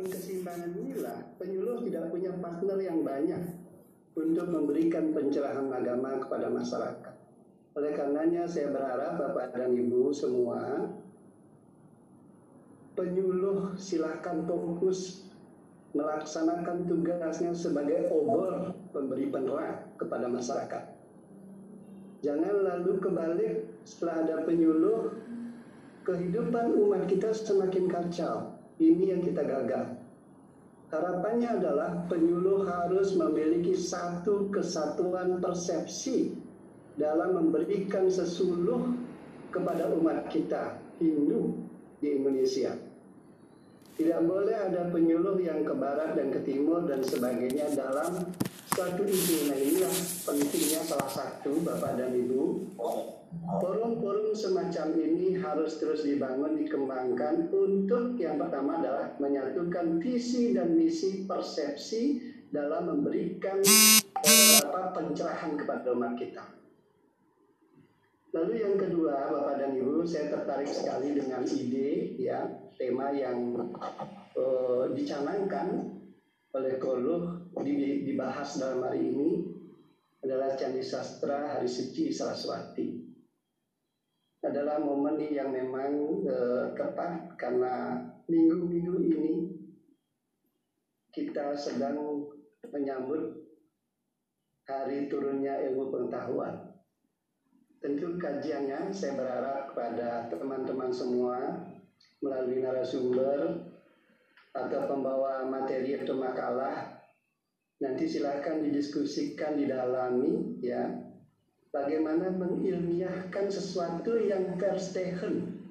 membangun keseimbangan inilah penyuluh tidak punya partner yang banyak untuk memberikan pencerahan agama kepada masyarakat. Oleh karenanya saya berharap Bapak dan Ibu semua penyuluh silakan fokus melaksanakan tugasnya sebagai obor pemberi penerang kepada masyarakat. Jangan lalu kebalik setelah ada penyuluh kehidupan umat kita semakin kacau. Ini yang kita gagal. Harapannya adalah penyuluh harus memiliki satu kesatuan persepsi dalam memberikan sesuluh kepada umat kita Hindu di Indonesia. Tidak boleh ada penyuluh yang ke barat dan ke timur dan sebagainya dalam suatu ide. Nah inilah pentingnya salah satu Bapak dan Ibu Forum-forum semacam ini harus terus dibangun, dikembangkan untuk yang pertama adalah menyatukan visi dan misi persepsi dalam memberikan eh, apa, pencerahan kepada umat kita. Lalu yang kedua, Bapak dan Ibu, saya tertarik sekali dengan ide, ya, tema yang eh, dicanangkan oleh Koluh dibahas dalam hari ini adalah Candi Sastra Hari Suci Saraswati adalah momen yang memang uh, tepat karena minggu-minggu ini kita sedang menyambut hari turunnya ilmu pengetahuan. Tentu kajiannya saya berharap kepada teman-teman semua melalui narasumber atau pembawa materi atau makalah nanti silahkan didiskusikan didalami ya bagaimana mengilmiahkan sesuatu yang verstehen.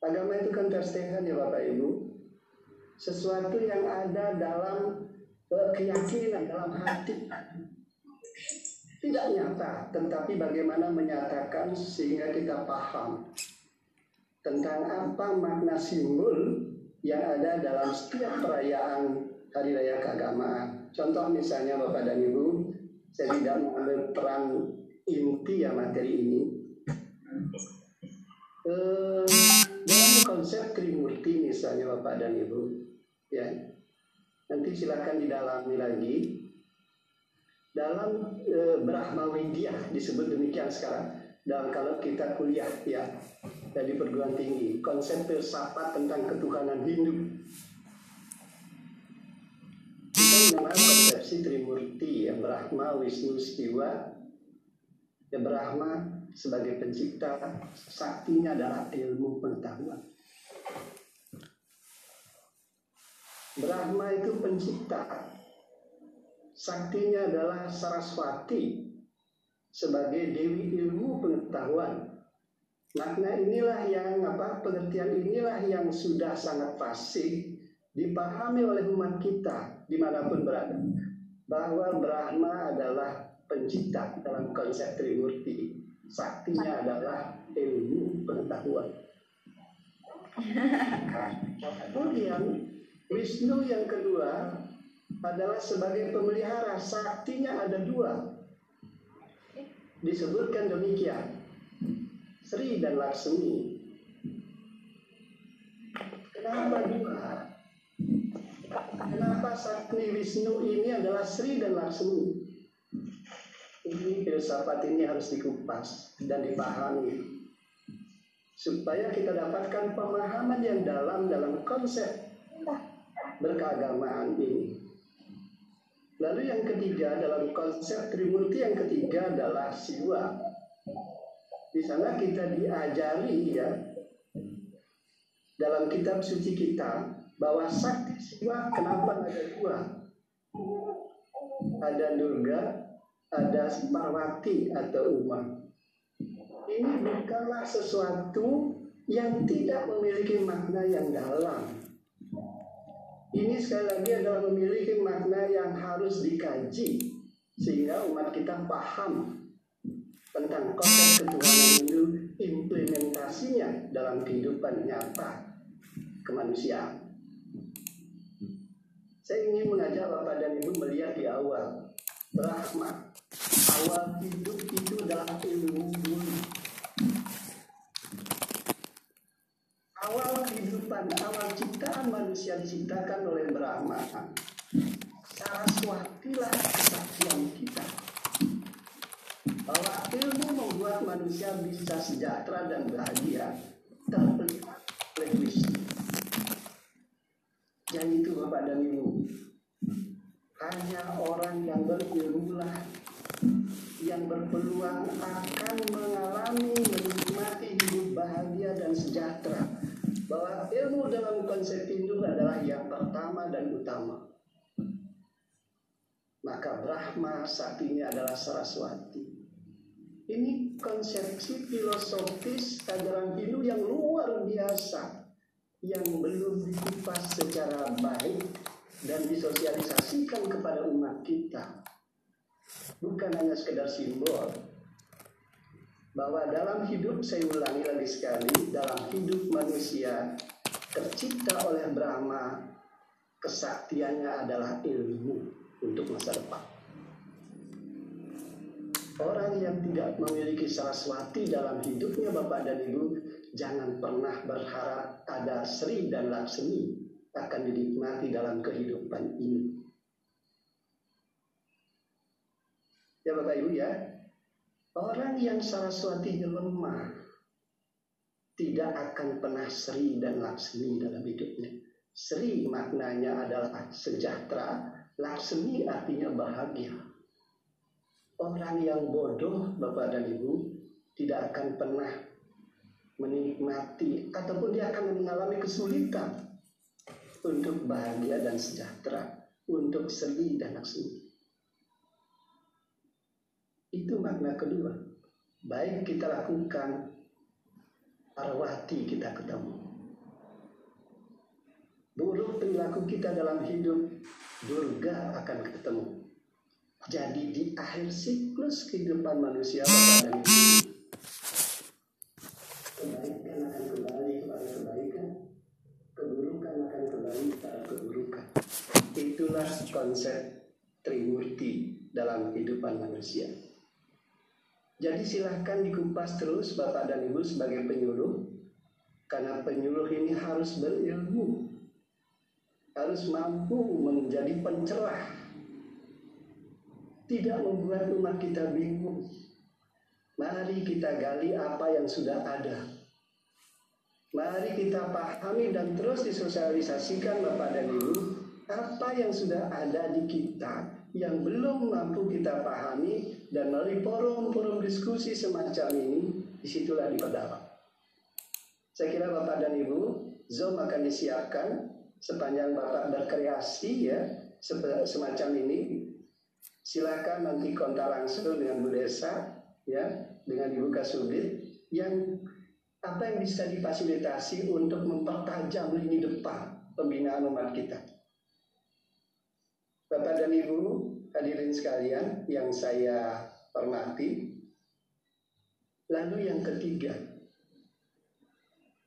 Agama itu kan verstehen ya Bapak Ibu. Sesuatu yang ada dalam eh, keyakinan, dalam hati. Tidak nyata, tetapi bagaimana menyatakan sehingga kita paham tentang apa makna simbol yang ada dalam setiap perayaan hari raya keagamaan. Contoh misalnya Bapak dan Ibu, saya tidak mengambil peran inti ya materi ini. Eh, dalam konsep Trimurti misalnya Bapak dan Ibu, ya nanti silakan didalami lagi. Dalam e, Brahma Widya disebut demikian sekarang. Dan kalau kita kuliah ya dari perguruan tinggi, konsep filsafat tentang ketuhanan Hindu. Mengenal konsepsi Trimurti ya Brahma, Wisnu, Siwa ya Brahma sebagai pencipta saktinya adalah ilmu pengetahuan. Brahma itu pencipta. Saktinya adalah Saraswati sebagai dewi ilmu pengetahuan makna inilah yang apa pengertian inilah yang sudah sangat fasih dipahami oleh umat kita di mana pun berada. Bahwa Brahma adalah pencipta dalam konsep Trimurti. Saktinya adalah ilmu pengetahuan. Kemudian Wisnu yang kedua adalah sebagai pemelihara. Saktinya ada dua. Disebutkan demikian Sri dan Laksmi kenapa dua Kenapa Sakti Wisnu ini adalah Sri dan Laksmi? Ini filsafat ini harus dikupas dan dipahami supaya kita dapatkan pemahaman yang dalam dalam konsep berkeagamaan ini. Lalu yang ketiga dalam konsep Trimurti yang ketiga adalah Siwa. Di sana kita diajari ya dalam kitab suci kita bahwa sakti siwa kenapa ada dua? Ada Durga, ada Parwati atau Uma. Ini bukanlah sesuatu yang tidak memiliki makna yang dalam. Ini sekali lagi adalah memiliki makna yang harus dikaji sehingga umat kita paham tentang konsep ketuhanan itu implementasinya dalam kehidupan nyata kemanusiaan. Saya ingin mengajak Bapak dan Ibu melihat di awal Rahmat Awal hidup itu adalah ilmu dulu Awal kehidupan kehidupan awal ciptaan manusia diciptakan oleh Brahma. Saraswatilah kesaktian kita. Bahwa ilmu membuat manusia bisa sejahtera dan bahagia terlihat oleh Wisnu. Jadi itu Bapak dan Ibu, hanya orang yang berilmu lah yang berpeluang akan mengalami menikmati hidup bahagia dan sejahtera. Bahwa ilmu dalam konsep Hindu adalah yang pertama dan utama. Maka Brahma saat ini adalah Saraswati ini konsepsi filosofis ajaran Hindu yang luar biasa yang belum dikupas secara baik dan disosialisasikan kepada umat kita. Bukan hanya sekedar simbol. Bahwa dalam hidup saya ulangi lagi sekali dalam hidup manusia tercipta oleh Brahma kesaktiannya adalah ilmu untuk masa depan orang yang tidak memiliki saraswati dalam hidupnya Bapak dan Ibu jangan pernah berharap ada Sri dan Laksmi akan dinikmati dalam kehidupan ini Ya Bapak Ibu ya, orang yang saraswatinya lemah tidak akan pernah Sri dan Laksmi dalam hidupnya. Sri maknanya adalah sejahtera, Laksmi artinya bahagia. Orang yang bodoh, Bapak dan Ibu, tidak akan pernah menikmati ataupun dia akan mengalami kesulitan untuk bahagia dan sejahtera, untuk Sri dan Laksmi. Itu makna kedua. Baik kita lakukan, arwati kita ketemu. Buruk perilaku kita dalam hidup, durga akan ketemu. Jadi di akhir siklus kehidupan manusia Bapak dan Ibu, kebaikan akan kembali kepada kebaikan, keburukan akan kembali kepada keburukan. Itulah konsep Trimurti dalam kehidupan manusia. Jadi silahkan dikupas terus Bapak dan Ibu sebagai penyuluh Karena penyuluh ini harus berilmu Harus mampu menjadi pencerah Tidak membuat umat kita bingung Mari kita gali apa yang sudah ada Mari kita pahami dan terus disosialisasikan Bapak dan Ibu Apa yang sudah ada di kita yang belum mampu kita pahami dan melalui forum-forum diskusi semacam ini di situlah diperdalam. Saya kira Bapak dan Ibu, Zoom akan disiapkan sepanjang Bapak berkreasi ya semacam ini. Silakan nanti kontak langsung dengan Bu Desa ya dengan Ibu Kasubit yang apa yang bisa difasilitasi untuk mempertajam lini depan pembinaan umat kita. Bapak dan Ibu hadirin sekalian yang saya hormati. Lalu yang ketiga,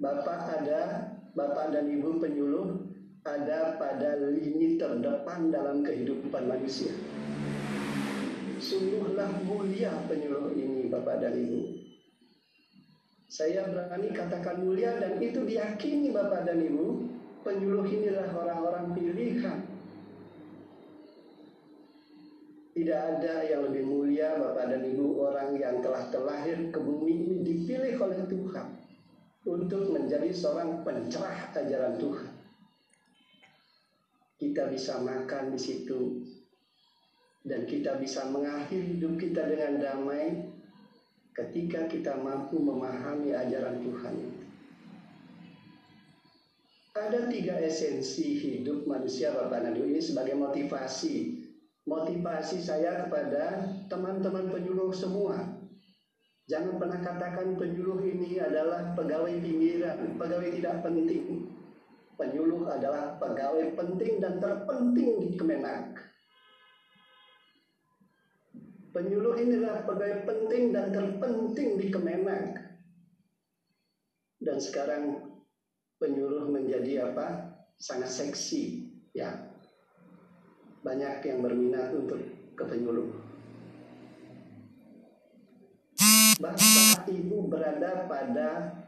Bapak ada, Bapak dan Ibu penyuluh ada pada lini terdepan dalam kehidupan manusia. Sungguhlah mulia penyuluh ini Bapak dan Ibu. Saya berani katakan mulia dan itu diyakini Bapak dan Ibu, penyuluh inilah orang-orang pilihan tidak ada yang lebih mulia Bapak dan Ibu orang yang telah terlahir ke bumi ini dipilih oleh Tuhan untuk menjadi seorang pencerah ajaran Tuhan. Kita bisa makan di situ dan kita bisa mengakhiri hidup kita dengan damai ketika kita mampu memahami ajaran Tuhan Ada tiga esensi hidup manusia Bapak Ibu ini sebagai motivasi motivasi saya kepada teman-teman penyuluh semua. Jangan pernah katakan penyuluh ini adalah pegawai pinggiran, pegawai tidak penting. Penyuluh adalah pegawai penting dan terpenting di Kemenak. Penyuluh ini adalah pegawai penting dan terpenting di Kemenak. Dan sekarang penyuluh menjadi apa? Sangat seksi, ya banyak yang berminat untuk ke penyuluh. Bapak Ibu berada pada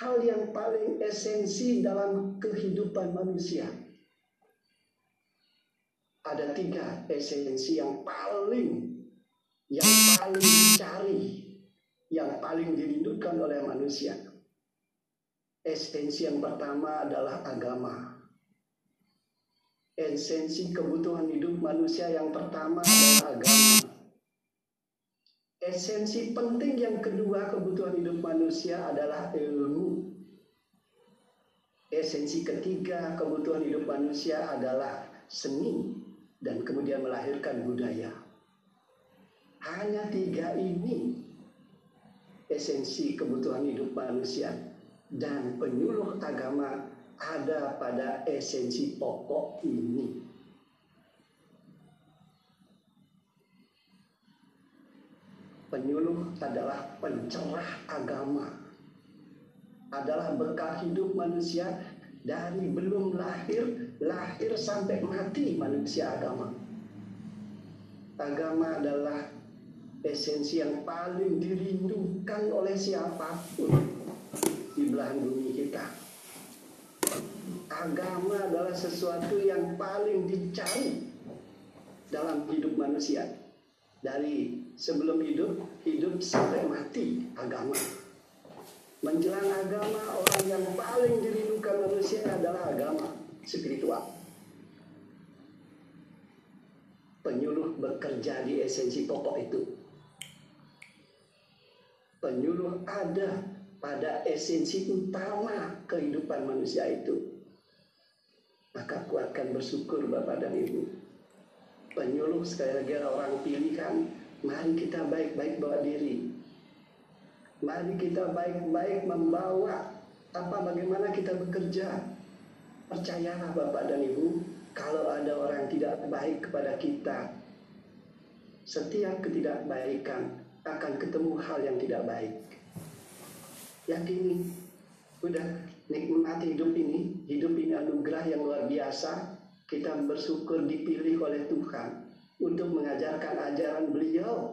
hal yang paling esensi dalam kehidupan manusia. Ada tiga esensi yang paling yang paling dicari, yang paling dirindukan oleh manusia. Esensi yang pertama adalah agama. Esensi kebutuhan hidup manusia yang pertama adalah agama Esensi penting yang kedua kebutuhan hidup manusia adalah ilmu. Esensi ketiga kebutuhan hidup manusia adalah seni dan kemudian melahirkan budaya. Hanya tiga ini esensi kebutuhan hidup manusia dan penyuluh agama ada pada esensi pokok ini. Penyuluh adalah pencerah agama. Adalah bekal hidup manusia dari belum lahir, lahir sampai mati manusia agama. Agama adalah esensi yang paling dirindukan oleh siapa pun di belahan bumi kita. Agama adalah sesuatu yang paling dicari dalam hidup manusia dari sebelum hidup, hidup sampai mati agama. Menjelang agama, orang yang paling dirindukan manusia adalah agama spiritual. Penyuluh bekerja di esensi pokok itu. Penyuluh ada pada esensi utama kehidupan manusia itu. Maka kuatkan bersyukur Bapak dan Ibu. Penyuluh sekali lagi orang pilihan Mari kita baik-baik bawa diri. Mari kita baik-baik membawa apa bagaimana kita bekerja. Percayalah Bapak dan Ibu, kalau ada orang tidak baik kepada kita, setiap ketidakbaikan akan ketemu hal yang tidak baik. Yakini, udah nikmati hidup ini, hidup ini anugerah yang luar biasa. Kita bersyukur dipilih oleh Tuhan untuk mengajarkan ajaran beliau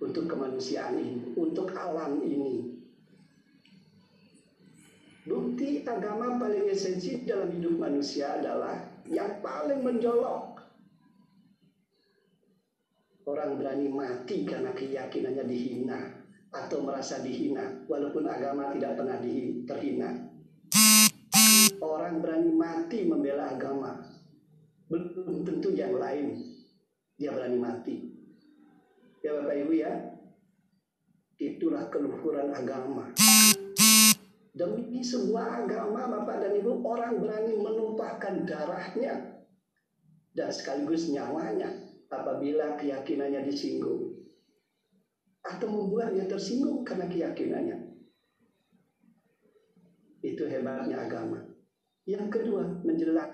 untuk kemanusiaan ini, untuk alam ini. Bukti agama paling esensi dalam hidup manusia adalah yang paling menjolok. Orang berani mati karena keyakinannya dihina atau merasa dihina, walaupun agama tidak pernah terhina. Orang berani mati membela agama, belum tentu yang lain dia berani mati. Ya Bapak Ibu ya, itulah keluhuran agama. Demi sebuah agama Bapak dan Ibu, orang berani menumpahkan darahnya dan sekaligus nyawanya apabila keyakinannya disinggung atau membuatnya tersinggung karena keyakinannya. Itu hebatnya agama. Yang kedua, menjelang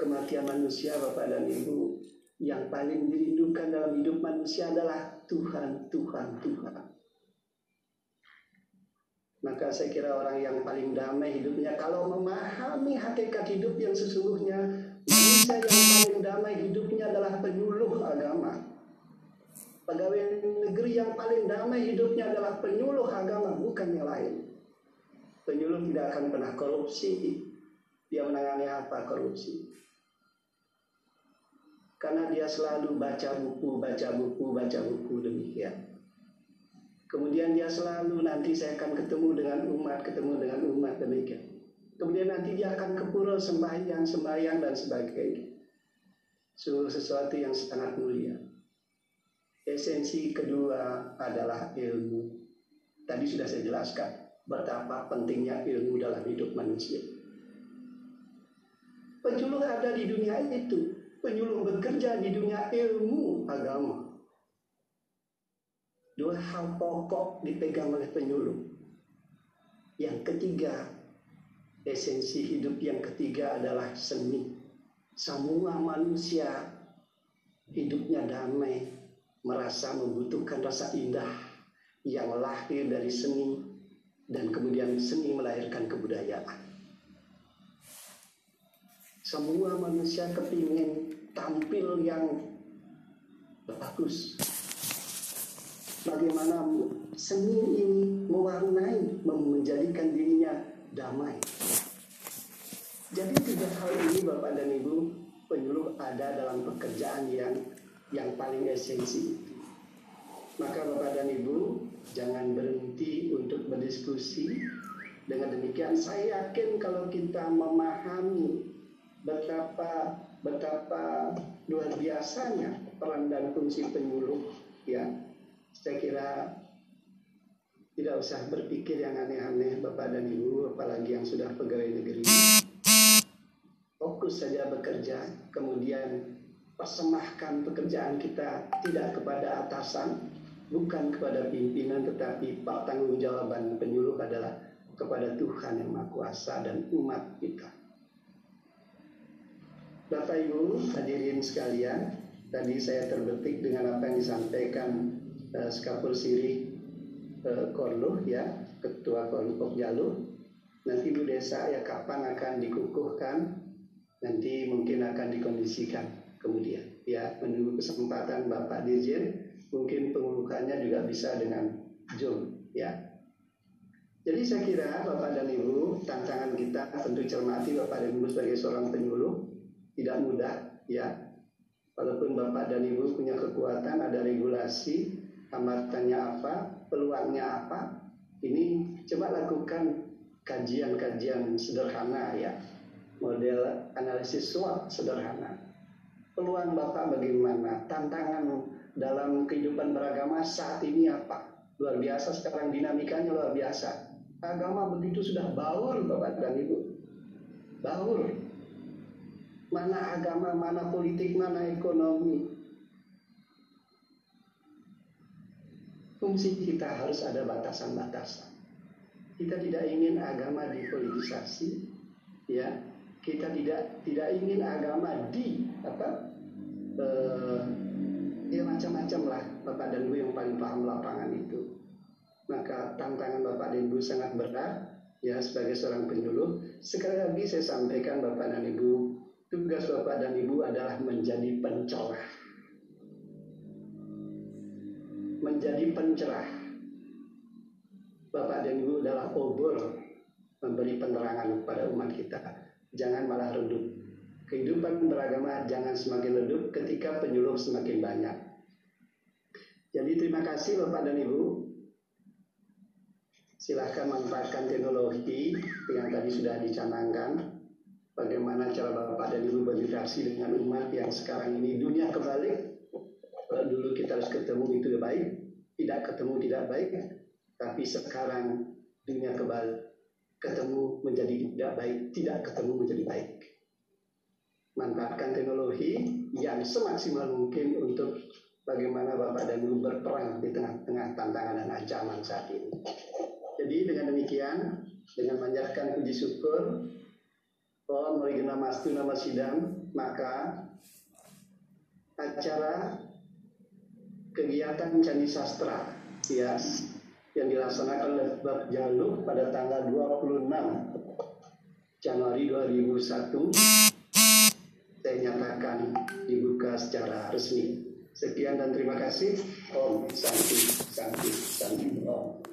kematian manusia Bapak dan Ibu, yang paling dirindukan dalam hidup manusia adalah Tuhan, Tuhan, Tuhan. Maka saya kira orang yang paling damai hidupnya kalau memahami hakikat hidup yang sesungguhnya manusia yang paling damai hidupnya adalah penyuluh agama. Pegawai negeri yang paling damai hidupnya adalah penyuluh agama, bukan yang lain. Penyuluh tidak akan pernah korupsi. Dia menangani apa korupsi? karena dia selalu baca buku, baca buku, baca buku demikian. Kemudian dia selalu nanti saya akan ketemu dengan umat, ketemu dengan umat demikian. Kemudian nanti dia akan ke pura sembahyang, sembahyang dan sebagainya. Sungguh sesuatu yang sangat mulia. Esensi kedua adalah ilmu. Tadi sudah saya jelaskan betapa pentingnya ilmu dalam hidup manusia. Penjuluh ada di dunia itu, penyuluh bekerja di dunia ilmu agama. Dua hal pokok dipegang oleh penyuluh. Yang ketiga, esensi hidup yang ketiga adalah seni. Semua manusia hidupnya damai, merasa membutuhkan rasa indah yang lahir dari seni dan kemudian seni melahirkan kebudayaan. Semua manusia kepingin tampil yang bagus. Bagaimana seni ini mewarnai, menjadikan dirinya damai. Jadi tiga hal ini Bapak dan Ibu penyuluh ada dalam pekerjaan yang yang paling esensi. Maka Bapak dan Ibu jangan berhenti untuk berdiskusi. Dengan demikian saya yakin kalau kita memahami betapa betapa luar biasanya peran dan fungsi penyuluh ya saya kira tidak usah berpikir yang aneh-aneh Bapak dan Ibu apalagi yang sudah pegawai negeri. Fokus saja bekerja kemudian persembahkan pekerjaan kita tidak kepada atasan bukan kepada pimpinan tetapi tanggung jawaban penyuluh adalah kepada Tuhan yang Maha Kuasa dan umat kita. Bapak Ibu hadirin sekalian, tadi saya terbetik dengan apa yang disampaikan uh, Skapul Siri uh, Korluh ya, Ketua Korluh Jaluh. Nanti Bu Desa ya kapan akan dikukuhkan, nanti mungkin akan dikondisikan kemudian. Ya, menunggu kesempatan Bapak Dirjen, mungkin pengukuhannya juga bisa dengan Zoom ya. Jadi saya kira Bapak dan Ibu, tantangan kita tentu cermati Bapak dan Ibu sebagai seorang penyuluh, tidak mudah ya walaupun bapak dan ibu punya kekuatan ada regulasi hambatannya apa? Peluangnya apa? Ini coba lakukan kajian-kajian sederhana ya. Model analisis SWOT sederhana. Peluang bapak bagaimana? Tantangan dalam kehidupan beragama saat ini apa? Luar biasa sekarang dinamikanya luar biasa. Agama begitu sudah baur bapak dan ibu. Baur. Mana agama, mana politik, mana ekonomi. Fungsi kita harus ada batasan-batasan. Kita tidak ingin agama dipolitisasi, ya. Kita tidak tidak ingin agama di apa? Uh, ya macam-macam lah Bapak dan Ibu yang paling paham lapangan itu. Maka tantangan Bapak dan Ibu sangat berat ya sebagai seorang penyuluh. Sekali lagi saya sampaikan Bapak dan Ibu Tugas Bapak dan Ibu adalah menjadi pencerah. Menjadi pencerah. Bapak dan Ibu adalah obor memberi penerangan kepada umat kita. Jangan malah redup. Kehidupan beragama jangan semakin redup ketika penyuluh semakin banyak. Jadi terima kasih Bapak dan Ibu. Silahkan manfaatkan teknologi yang tadi sudah dicanangkan bagaimana cara Bapak dan Ibu berinteraksi dengan umat yang sekarang ini dunia kebalik. Kalau dulu kita harus ketemu itu baik, tidak ketemu tidak baik, tapi sekarang dunia kebalik ketemu menjadi tidak baik, tidak ketemu menjadi baik. Manfaatkan teknologi yang semaksimal mungkin untuk bagaimana Bapak dan Ibu berperang di tengah-tengah tantangan dan ancaman saat ini. Jadi dengan demikian, dengan menyiapkan puji syukur, bahwa mulai nama nama sidang maka acara kegiatan candi sastra ya yang dilaksanakan oleh Bab Jalu pada tanggal 26 Januari 2001 saya nyatakan dibuka secara resmi. Sekian dan terima kasih. Om Santi Santi Santi Om.